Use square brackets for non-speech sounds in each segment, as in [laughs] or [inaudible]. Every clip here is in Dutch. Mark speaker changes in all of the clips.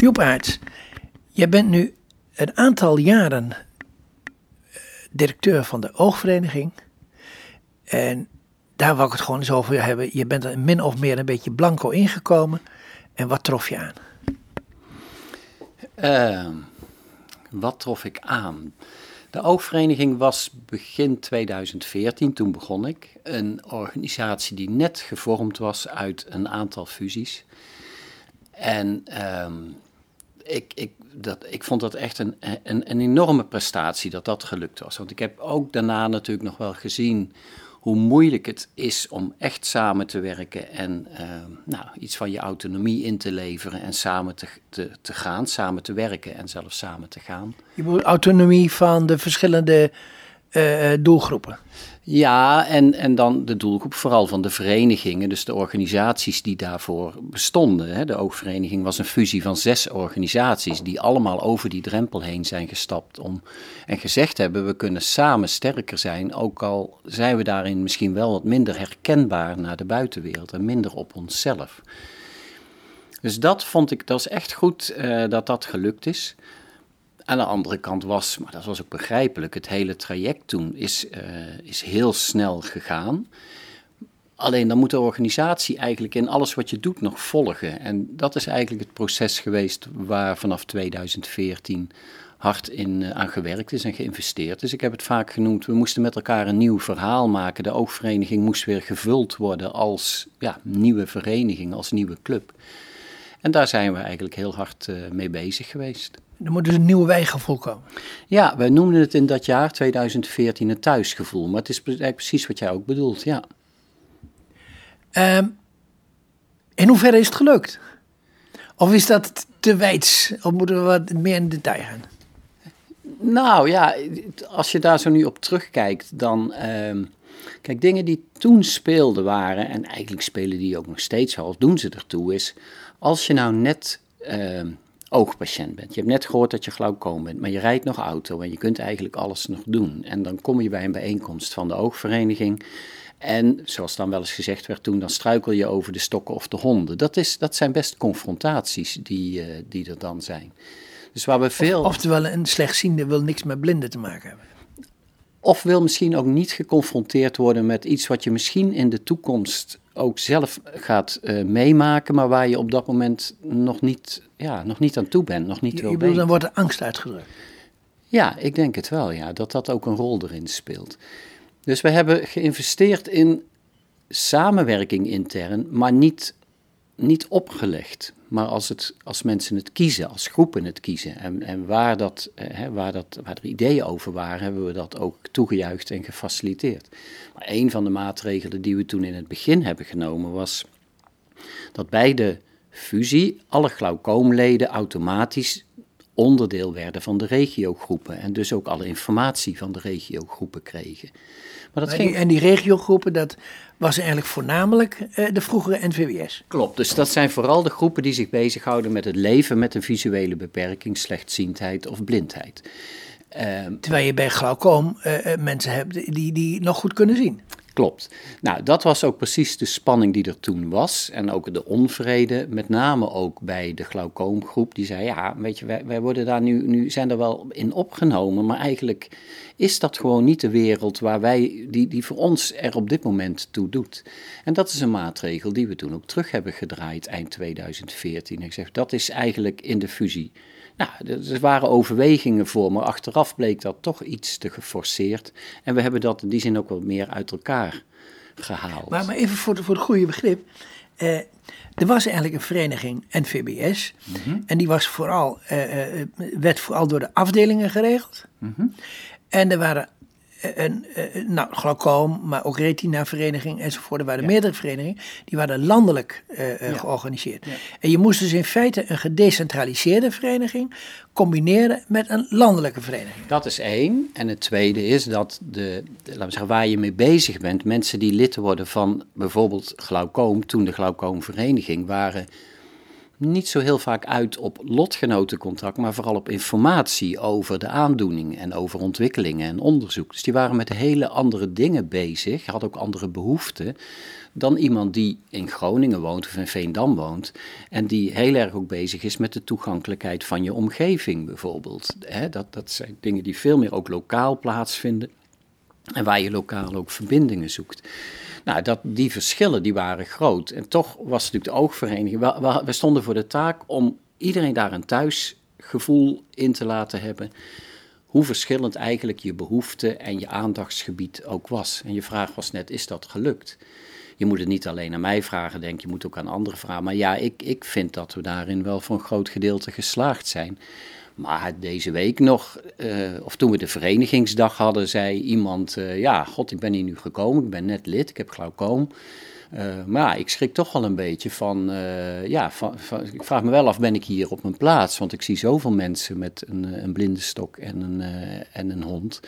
Speaker 1: Joep Aerts, jij bent nu een aantal jaren eh, directeur van de oogvereniging. En daar wil ik het gewoon eens over hebben. Je bent er min of meer een beetje blanco ingekomen. En wat trof je aan?
Speaker 2: Ehm, wat trof ik aan? De oogvereniging was begin 2014, toen begon ik, een organisatie die net gevormd was uit een aantal fusies. En ehm, ik, ik, dat, ik vond dat echt een, een, een enorme prestatie dat dat gelukt was. Want ik heb ook daarna natuurlijk nog wel gezien hoe moeilijk het is om echt samen te werken en ehm, nou, iets van je autonomie in te leveren en samen te, te, gaan, samen te werken en zelfs samen te gaan.
Speaker 1: Je bedoelt autonomie van de verschillende uh, doelgroepen?
Speaker 2: Ja, en, en dan de doelgroep vooral van de verenigingen, dus de organisaties die daarvoor bestonden. De Oogvereniging was een fusie van zes organisaties die allemaal over die drempel heen zijn gestapt om, en gezegd hebben, we kunnen samen sterker zijn, ook al zijn we daarin misschien wel wat minder herkenbaar naar de buitenwereld en minder op onszelf. Dus dat vond ik, dat is echt goed uh, dat dat gelukt is. Aan de andere kant was, maar dat was ook begrijpelijk, het hele traject toen is, uh, is heel snel gegaan. Alleen dan moet de organisatie eigenlijk in alles wat je doet nog volgen. En dat is eigenlijk het proces geweest waar vanaf 2014 hard in uh, aan gewerkt is en geïnvesteerd. Dus ik heb het vaak genoemd, we moesten met elkaar een nieuw verhaal maken. De oogvereniging moest weer gevuld worden als ja, nieuwe vereniging, als nieuwe club. En daar zijn we eigenlijk heel hard uh, mee bezig geweest.
Speaker 1: Er moet dus een nieuw wijgevoel komen.
Speaker 2: Ja, wij noemden het in dat jaar 2014 een thuisgevoel. Maar het is eigenlijk precies wat jij ook bedoelt, ja.
Speaker 1: Um, in hoeverre is het gelukt? Of is dat te wijds? Of moeten we wat meer in detail gaan?
Speaker 2: Nou ja, als je daar zo nu op terugkijkt, dan. Uh, kijk, dingen die toen speelden waren, en eigenlijk spelen die ook nog steeds al, of doen ze ertoe, is als je nou net. Uh, oogpatiënt bent. Je hebt net gehoord dat je glaucoom bent, maar je rijdt nog auto en je kunt eigenlijk alles nog doen. En dan kom je bij een bijeenkomst van de oogvereniging. En zoals dan wel eens gezegd werd toen, dan struikel je over de stokken of de honden. Dat, is, dat zijn best confrontaties die, uh, die er dan zijn. Dus waar we veel...
Speaker 1: Of, oftewel, een slechtziende wil niks met blinden te maken hebben.
Speaker 2: Of wil misschien ook niet geconfronteerd worden met iets wat je misschien in de toekomst ook zelf gaat uh, meemaken, maar waar je op dat moment nog niet, ja, nog niet aan toe bent, nog niet
Speaker 1: je,
Speaker 2: wil
Speaker 1: je bedoelt, dan wordt er angst uitgedrukt.
Speaker 2: Ja, ik denk het wel, ja, dat dat ook een rol erin speelt. Dus we hebben geïnvesteerd in samenwerking intern, maar niet, niet opgelegd. Maar als, het, als mensen het kiezen, als groepen het kiezen. En, en waar, dat, eh, waar, dat, waar er ideeën over waren, hebben we dat ook toegejuicht en gefaciliteerd. Maar een van de maatregelen die we toen in het begin hebben genomen was dat bij de fusie alle glaucoomleden automatisch onderdeel werden van de regiogroepen en dus ook alle informatie van de regiogroepen kregen.
Speaker 1: Maar dat ging... En die regiogroepen, dat was eigenlijk voornamelijk uh, de vroegere NVWS.
Speaker 2: Klopt, dus dat zijn vooral de groepen die zich bezighouden met het leven met een visuele beperking, slechtziendheid of blindheid.
Speaker 1: Uh, Terwijl je bij glaucoom uh, mensen hebt die, die nog goed kunnen zien.
Speaker 2: Klopt. Nou, dat was ook precies de spanning die er toen was. En ook de onvrede, met name ook bij de glaucoomgroep. Die zei, ja, weet je, wij, wij worden daar nu, nu zijn er wel in opgenomen. Maar eigenlijk is dat gewoon niet de wereld waar wij, die, die voor ons er op dit moment toe doet. En dat is een maatregel die we toen ook terug hebben gedraaid eind 2014. Ik zeg, dat is eigenlijk in de fusie nou, er waren overwegingen voor, maar achteraf bleek dat toch iets te geforceerd. En we hebben dat in die zin ook wel meer uit elkaar gehaald.
Speaker 1: Maar, maar even voor, voor het goede begrip. Eh, er was eigenlijk een vereniging, NVBS, mm en die was vooral, uh, werd vooral door de afdelingen geregeld. Mm En er waren een, een, nou, glaucoom, maar ook retina-vereniging enzovoort. Er waren meerdere verenigingen, die waren landelijk uh, ja. georganiseerd. Ja. En je moest dus in feite een gedecentraliseerde vereniging combineren met een landelijke vereniging.
Speaker 2: Dat is één. En het tweede is dat de, de laten we zeggen, waar je mee bezig bent, mensen die lid worden van bijvoorbeeld glaucoom, toen de glaucoomvereniging, waren niet zo heel vaak uit op lotgenotencontact, maar vooral op informatie over de aandoening en over ontwikkelingen en onderzoek. Dus die waren met hele andere dingen bezig, hadden ook andere behoeften dan iemand die in Groningen woont of in Veendam woont. En die heel erg ook bezig is met de toegankelijkheid van je omgeving bijvoorbeeld. dat, dat zijn dingen die veel meer ook lokaal plaatsvinden. En waar je lokaal ook verbindingen zoekt. Nou, dat, die verschillen die waren groot. En toch was natuurlijk de oogvereniging. We, we stonden voor de taak om iedereen daar een thuisgevoel in te laten hebben. Hoe verschillend eigenlijk je behoefte en je aandachtsgebied ook was. En je vraag was net: is dat gelukt? Je moet het niet alleen aan mij vragen, denk je, moet ook aan anderen vragen. Maar ja, ik, ik vind dat we daarin wel voor een groot gedeelte geslaagd zijn. Maar deze week nog, uh, of toen we de verenigingsdag hadden, zei iemand: uh, Ja, god, ik ben hier nu gekomen, ik ben net lid, ik heb glaucoom. Uh, maar ja, ik schrik toch wel een beetje van, ja, van, ik vraag me wel af, ben ik hier op mijn plaats? Want ik zie zoveel mensen met een, een blinde stok en een, en een hond.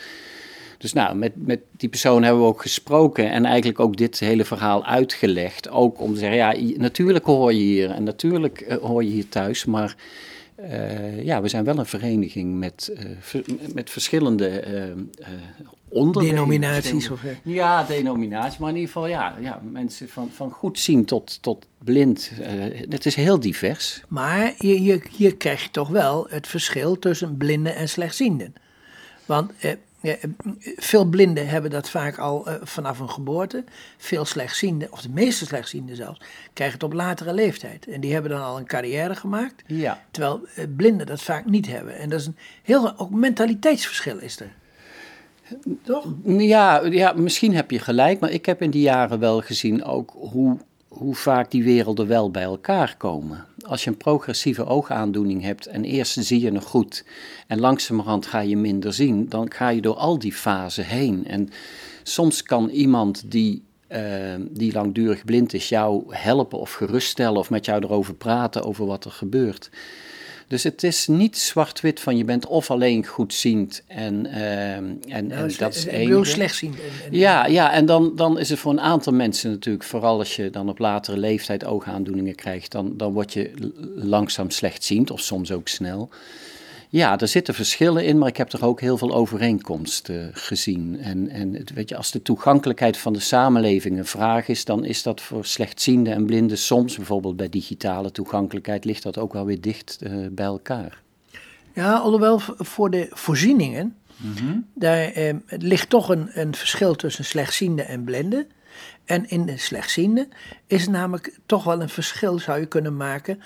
Speaker 2: Dus nou, met, met die persoon hebben we ook gesproken en eigenlijk ook dit hele verhaal uitgelegd. Ook om te zeggen, ja, natuurlijk hoor je hier en natuurlijk hoor je hier thuis, maar uh, ja, we zijn wel een vereniging met, uh, met verschillende uh, onderwerpen.
Speaker 1: Denominaties? Of,
Speaker 2: ja, denominaties, maar in ieder geval ja, ja, mensen van, van goed zien tot, tot blind. het is heel divers.
Speaker 1: Maar je, je, hier krijg je toch wel het verschil tussen blinden en slechtzienden. Want ja, veel blinden hebben dat vaak al uh, vanaf hun geboorte. Veel slechtzienden, of de meeste slechtzienden zelfs, krijgen het op latere leeftijd. En die hebben dan al een carrière gemaakt.
Speaker 2: Ja.
Speaker 1: Terwijl uh, blinden dat vaak niet hebben. En dat is een heel ook mentaliteitsverschil is er. Toch?
Speaker 2: Ja, ja, misschien heb je gelijk, maar ik heb in die jaren wel gezien ook hoe hoe vaak die werelden wel bij elkaar komen. Als je een progressieve oogaandoening hebt en eerst zie je nog goed en langzamerhand ga je minder zien, dan ga je door al die fasen heen. En soms kan iemand die, uh, die langdurig blind is jou helpen of geruststellen of met jou erover praten over wat er gebeurt. Dus het is niet zwart-wit van je bent of alleen goedziend en, uh, en, en dat is één.
Speaker 1: slechtziend.
Speaker 2: Ja, ja, en dan, dan is het voor een aantal mensen natuurlijk, vooral als je dan op latere leeftijd oogaandoeningen krijgt, dan, dan word je langzaam slechtziend of soms ook snel. Ja, er zitten verschillen in, maar ik heb er ook heel veel overeenkomsten gezien. En, en weet je, als de toegankelijkheid van de samenleving een vraag is, dan is dat voor slechtzienden en blinden soms, bijvoorbeeld bij digitale toegankelijkheid, ligt dat ook wel weer dicht uh, bij elkaar.
Speaker 1: Ja, alhoewel voor de voorzieningen, mm daar eh, ligt toch een, een verschil tussen slechtzienden en blinden. En in de slechtzienden is het namelijk toch wel een verschil, zou je kunnen maken,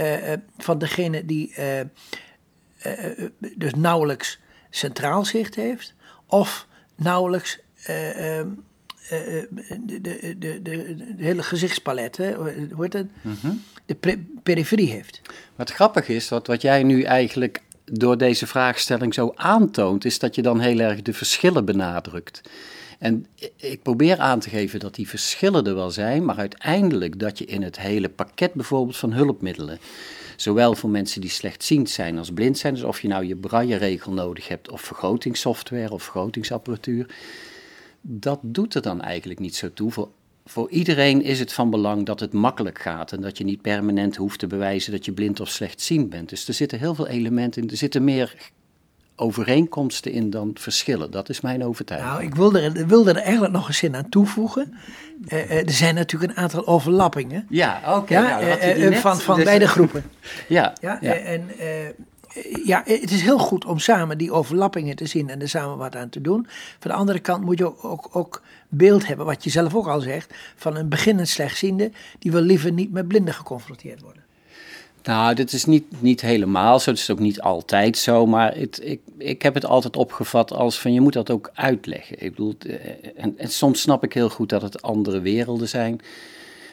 Speaker 1: uh, van degene die eh, eh, dus nauwelijks centraal zicht heeft, of nauwelijks uh, uh, de, de, de, de, de hele gezichtspalet, hè, heet het? Mhm. de periferie heeft.
Speaker 2: Wat grappig is, wat, wat jij nu eigenlijk door deze vraagstelling zo aantoont, is dat je dan heel erg de verschillen benadrukt. En ik probeer aan te geven dat die verschillen er wel zijn, maar uiteindelijk dat je in het hele pakket bijvoorbeeld van hulpmiddelen Zowel voor mensen die slechtziend zijn als blind zijn. Dus of je nou je braille-regel nodig hebt of vergrotingssoftware of vergrotingsapparatuur. Dat doet er dan eigenlijk niet zo toe. Voor, voor iedereen is het van belang dat het makkelijk gaat. En dat je niet permanent hoeft te bewijzen dat je blind of slechtziend bent. Dus er zitten heel veel elementen in. Er zitten meer overeenkomsten in dan verschillen. Dat is mijn overtuiging.
Speaker 1: Nou, ik wilde er, wilde er eigenlijk nog een zin aan toevoegen. Uh, er zijn natuurlijk een aantal overlappingen.
Speaker 2: Ja, oké. Okay,
Speaker 1: ja, nou, uh, van van dus, beide groepen. [laughs]
Speaker 2: ja,
Speaker 1: ja, ja. en ja, het is heel goed om samen die overlappingen te zien en er samen wat aan te doen. Van de andere kant moet je ook, ook, ook beeld hebben, wat je zelf ook al zegt, van een beginnend slechtziende, die wil liever niet met blinden geconfronteerd worden.
Speaker 2: Nou, dit is niet, niet helemaal zo. Het is ook niet altijd zo. Maar het, ik, ik heb het altijd opgevat als van je moet dat ook uitleggen. Ik bedoel, eh, en, en soms snap ik heel goed dat het andere werelden zijn.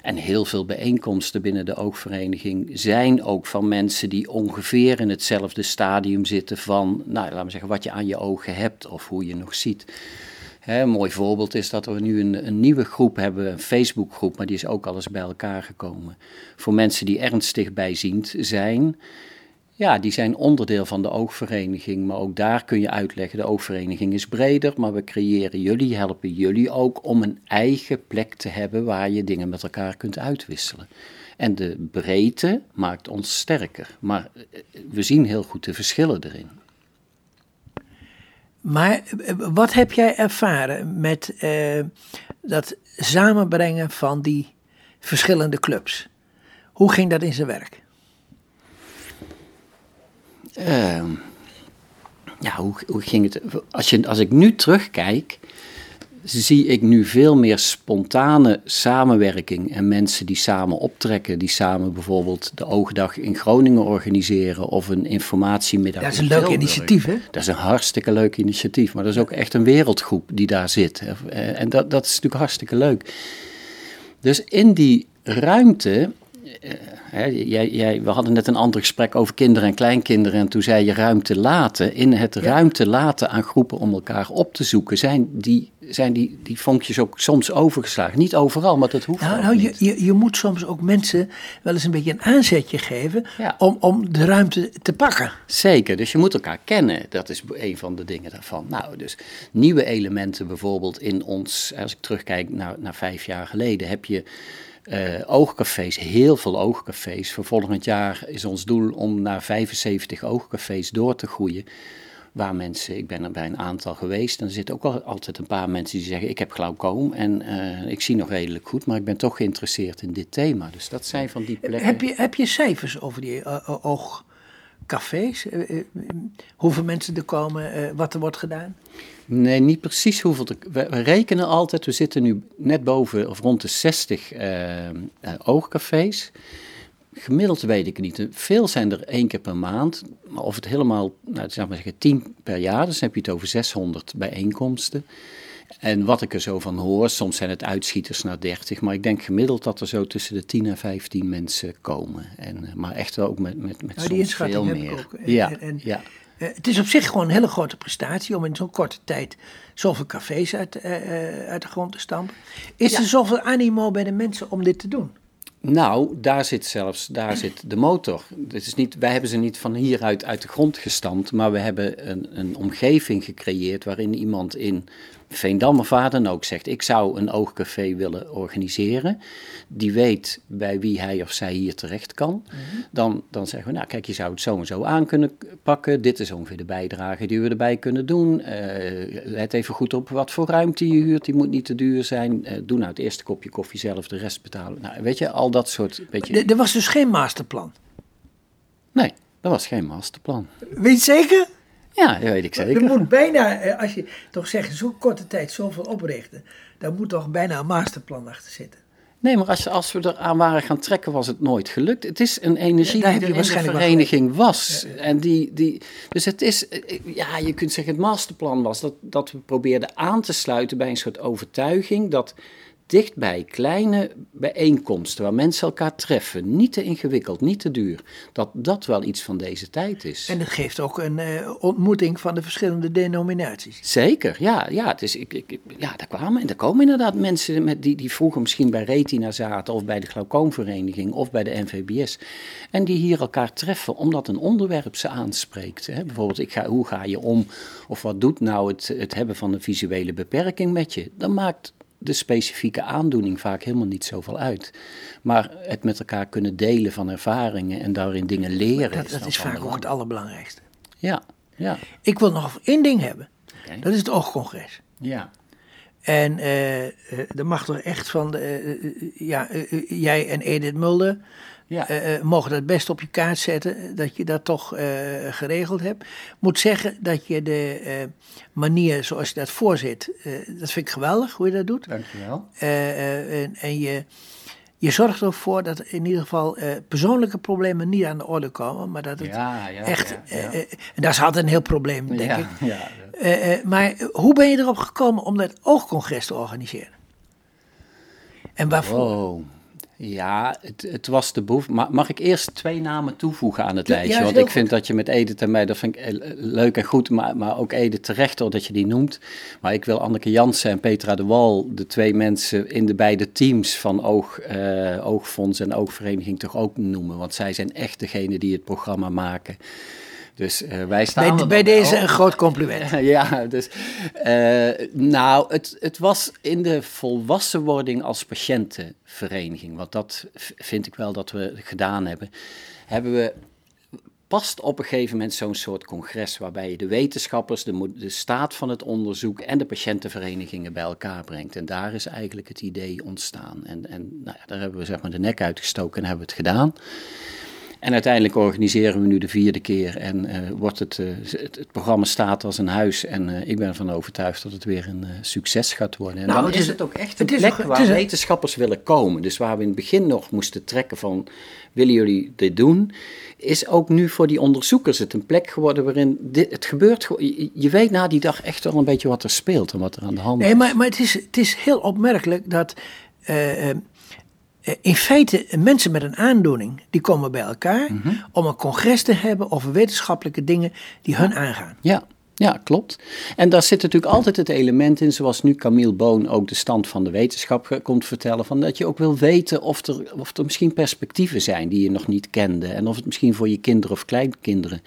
Speaker 2: En heel veel bijeenkomsten binnen de oogvereniging zijn ook van mensen die ongeveer in hetzelfde stadium zitten van, nou, laten we zeggen, wat je aan je ogen hebt of hoe je nog ziet een mooi voorbeeld is dat we nu een, een nieuwe groep hebben, een Facebookgroep, maar die is ook al eens bij elkaar gekomen. Voor mensen die ernstig bijziend zijn. Ja, die zijn onderdeel van de oogvereniging, maar ook daar kun je uitleggen, de oogvereniging is breder, maar we creëren jullie, helpen jullie ook om een eigen plek te hebben waar je dingen met elkaar kunt uitwisselen. En de breedte maakt ons sterker. Maar eh, we zien heel goed de verschillen erin.
Speaker 1: Maar eh, wat heb jij ervaren met uh, dat samenbrengen van die verschillende clubs? Hoe ging dat in zijn werk?
Speaker 2: Uh, ja, hoe, hoe ging het? Als, je, als ik nu terugkijk, zie ik nu veel meer spontane samenwerking en mensen die samen optrekken, die samen bijvoorbeeld de Oogdag in Groningen organiseren of een informatiemiddag.
Speaker 1: Dat is een leuk initiatief, hè?
Speaker 2: Dat is een hartstikke leuk initiatief, maar dat is ook echt een wereldgroep die daar zit. Eh, en dat, dat is natuurlijk hartstikke leuk. Dus in die ruimte Hè, jij, jij, we hadden net een ander gesprek over kinderen en kleinkinderen. En toen zei je ruimte laten. In het ruimte laten aan groepen om elkaar op te zoeken, zijn die, zijn die, die vonkjes ook soms overgeslagen. Niet overal, maar dat hoeft
Speaker 1: nou,
Speaker 2: nou,
Speaker 1: je, je, je, moet soms ook mensen wel eens een beetje een aanzetje geven om, om de ruimte te pakken.
Speaker 2: Zeker, dus je moet elkaar kennen. Dat is een van de dingen daarvan. Nou, dus nieuwe elementen bijvoorbeeld in ons, als ik terugkijk naar, naar vijf jaar geleden, heb je uh, oogcafés, heel veel oogcafés. Voor volgend jaar is ons doel om naar 75 oogcafés door te groeien. Waar mensen, ik ben er bij een aantal geweest, en er zitten ook al, altijd een paar mensen die zeggen: Ik heb glaucoom en uh, ik zie nog redelijk goed, maar ik ben toch geïnteresseerd in dit thema. Dus dat zijn van die plekken.
Speaker 1: Heb je, heb je cijfers over die uh, oogcafés? hoeveel mensen er komen, wat er wordt gedaan?
Speaker 2: Nee, niet precies hoeveel. we, rekenen altijd, we zitten nu net boven of rond de 60 uh, uh, oogcafés. Gemiddeld weet ik niet. Veel zijn er één keer per maand. Of het helemaal, nou, zeg maar zeggen, 10 per jaar, dus dan heb je het over 600 bijeenkomsten. En wat ik er zo van hoor, soms zijn het uitschieters naar 30, maar ik denk gemiddeld dat er zo tussen de 10 en 15 mensen komen. En, eh, maar echt wel ook met, met, met nou, soms veel meer.
Speaker 1: Ja, en, ja. Uh, het is op zich gewoon een hele grote prestatie om in zo'n korte tijd zoveel cafés uit, uh, uit de grond te stampen. Is er zoveel animo bij de mensen om dit te doen?
Speaker 2: Nou, daar zit zelfs daar zit de motor. Het is niet, wij hebben ze niet van hieruit uit de grond gestampt, maar we hebben een, een omgeving gecreëerd waarin iemand in Veendam of waar dan ook zegt: Ik zou een oogcafé willen organiseren. Die weet bij wie hij of zij hier terecht kan. Mhm. dan, dan zeggen we: Nou, kijk, je zou het zo en zo aan kunnen pakken. Dit is ongeveer de bijdrage die we erbij kunnen doen. Uh, let even goed op wat voor ruimte je huurt. Die moet niet te duur zijn. Uh, doe nou het eerste kopje koffie zelf, de rest betalen. Nou, weet je, al dat soort. Beetje...
Speaker 1: Er was dus geen masterplan?
Speaker 2: Nee, er was geen masterplan.
Speaker 1: Weet je zeker?
Speaker 2: Ja, dat weet ik zeker.
Speaker 1: Er moet bijna, eh, als je toch zegt, zo'n korte tijd zoveel oprichten, daar moet toch bijna een masterplan achter zitten.
Speaker 2: Nee, maar als, als we eraan waren gaan trekken, was het nooit gelukt. Het is een energie die er in de vereniging was. En die, die, dus het is, eh, ja, je kunt zeggen, het masterplan was dat, dat we probeerden aan te sluiten bij een soort overtuiging dat dichtbij kleine bijeenkomsten waar mensen elkaar treffen, niet te ingewikkeld, niet te duur, dat dat wel iets van deze tijd is.
Speaker 1: En het geeft ook een uh, ontmoeting van de verschillende denominaties.
Speaker 2: Zeker, ja. ja, het is, ik, ik, ja daar, kwamen, daar komen inderdaad mensen met die, die vroeger misschien bij Retina zaten of bij de glaucoomvereniging of bij de NVBS. En die hier elkaar treffen omdat een onderwerp ze aanspreekt. Hè. Bijvoorbeeld, ik ga, hoe ga je om of wat doet nou het, het hebben van een visuele beperking met je? Dat maakt de specifieke aandoening vaak helemaal niet zoveel uit. Maar het met elkaar kunnen delen van ervaringen en daarin dingen leren.
Speaker 1: dat, is, dat is vaak ook het allerbelangrijkste.
Speaker 2: Ja, ja.
Speaker 1: Ik wil nog één ding hebben. Dat is het oogcongres.
Speaker 2: Ja.
Speaker 1: En uh, er mag toch echt van, de, uh, ja, jij en Edith Mulder ja. Uh, mogen dat best op je kaart zetten, dat je dat toch uh, geregeld hebt. Moet zeggen dat je de uh, manier zoals je dat voorzit, dat vind ik geweldig hoe je dat doet.
Speaker 2: Dankjewel.
Speaker 1: en, en je, je zorgt ervoor dat in ieder geval persoonlijke problemen niet aan de orde komen, maar dat het ja, ja, echt, en dat is altijd een heel probleem, denk ik. Maar hoe ben je erop gekomen om dat oogcongres te organiseren? En waarvoor?
Speaker 2: Wow. Ja, het, het was de behoefte. Mag ik eerst twee namen toevoegen aan het lijstje? Want ik vind dat je met Edith en mij, dat vind ik leuk en goed, maar, maar ook Edith terecht dat je die noemt. Maar ik wil Anneke Jansen en Petra de Wal, de twee mensen in de beide teams van Oog, uh, Oogfonds en Oogvereniging toch ook noemen. Want zij zijn echt degene die het programma maken Dus uh, wij staan
Speaker 1: bij, bij deze een groot compliment. [laughs]
Speaker 2: ja, dus uh, nou, het, het was in de volwassenwording als patiëntenvereniging, want dat vind ik wel dat we gedaan hebben, hebben we past op een gegeven moment zo'n soort congres waarbij je de wetenschappers, de, de, staat van het onderzoek en de patiëntenverenigingen bij elkaar brengt. En daar is eigenlijk het idee ontstaan. En, en nou ja, daar hebben we zeg maar de nek uitgestoken en hebben we het gedaan. En uiteindelijk organiseren we nu de vierde keer en uh, wordt het, uh, het, het, programma staat als een huis. En uh, ik ben ervan overtuigd dat het weer een succes gaat worden. En nou, dan is het ook echt een plek waar wetenschappers willen komen. Dus waar we in het begin nog moesten trekken van, willen jullie dit doen? Is ook nu voor die onderzoekers het een plek geworden waarin dit, het gebeurt. Je, je weet na die dag echt wel een beetje wat er speelt en wat er aan de hand
Speaker 1: is. Nee, maar, maar het, is, het is heel opmerkelijk dat eh, in feite, mensen met een aandoening, die komen bij elkaar mhm. om een congres te hebben over wetenschappelijke dingen die hun aangaan.
Speaker 2: Ja, ja, klopt. En daar zit natuurlijk altijd het element in, zoals nu Camille Boon ook de stand van de wetenschap komt vertellen, van dat je ook wil weten of er, of er misschien perspectieven zijn die je nog niet kende. En of het misschien voor je kinderen of kleinkinderen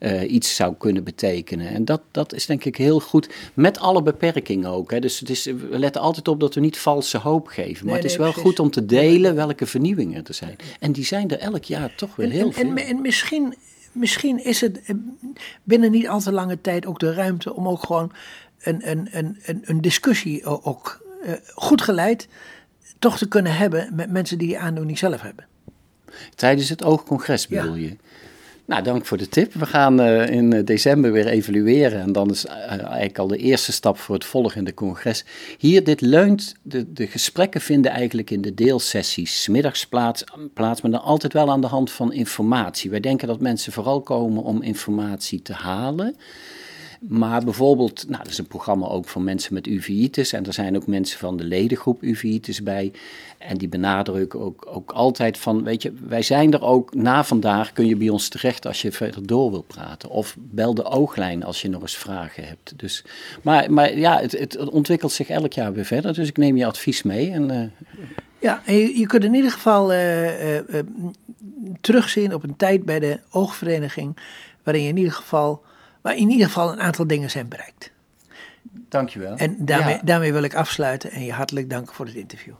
Speaker 2: uh, iets zou kunnen betekenen. En dat, dat is denk ik heel goed, met alle beperkingen ook. Hè. Dus het is, we letten altijd op dat we niet valse hoop geven. Maar het is wel goed om te delen welke vernieuwingen er zijn. En die zijn er elk jaar toch weer heel
Speaker 1: en,
Speaker 2: veel.
Speaker 1: En, en misschien misschien is het eh, binnen niet al te lange tijd ook de ruimte om ook gewoon een, een, een, een discussie ook uh, goed geleid toch te kunnen hebben met mensen die die aandoening zelf hebben.
Speaker 2: Tijdens het oogcongres bedoel je? Nou, dank voor de tip. We gaan uh, in eh, december weer evalueren. En dan is uh, eigenlijk al de eerste stap voor het volgende congres. Hier, dit leunt, de, de gesprekken vinden eigenlijk in de deelsessies middags plaats, plaats, maar dan altijd wel aan de hand van informatie. Wij denken dat mensen vooral komen om informatie te halen. Maar bijvoorbeeld, nou, er is een programma ook voor mensen met uveitis. En er zijn ook mensen van de ledengroep uveitis bij. En die benadrukken ook, ook altijd van, weet je, wij zijn er ook na vandaag, kun je bij ons terecht als je verder door wil praten. Of bel de ooglijn als je nog eens vragen hebt. Dus, maar, maar ja, het, het ontwikkelt zich elk jaar weer verder, dus ik neem je advies mee. En, uh,
Speaker 1: ja, je, kunt in ieder geval uh, uh, terugzien op een tijd bij de oogvereniging, waarin je in ieder geval, waar in ieder geval een aantal dingen zijn bereikt.
Speaker 2: Dankjewel.
Speaker 1: En daarmee, ja. daarmee wil ik afsluiten en je hartelijk danken voor het interview.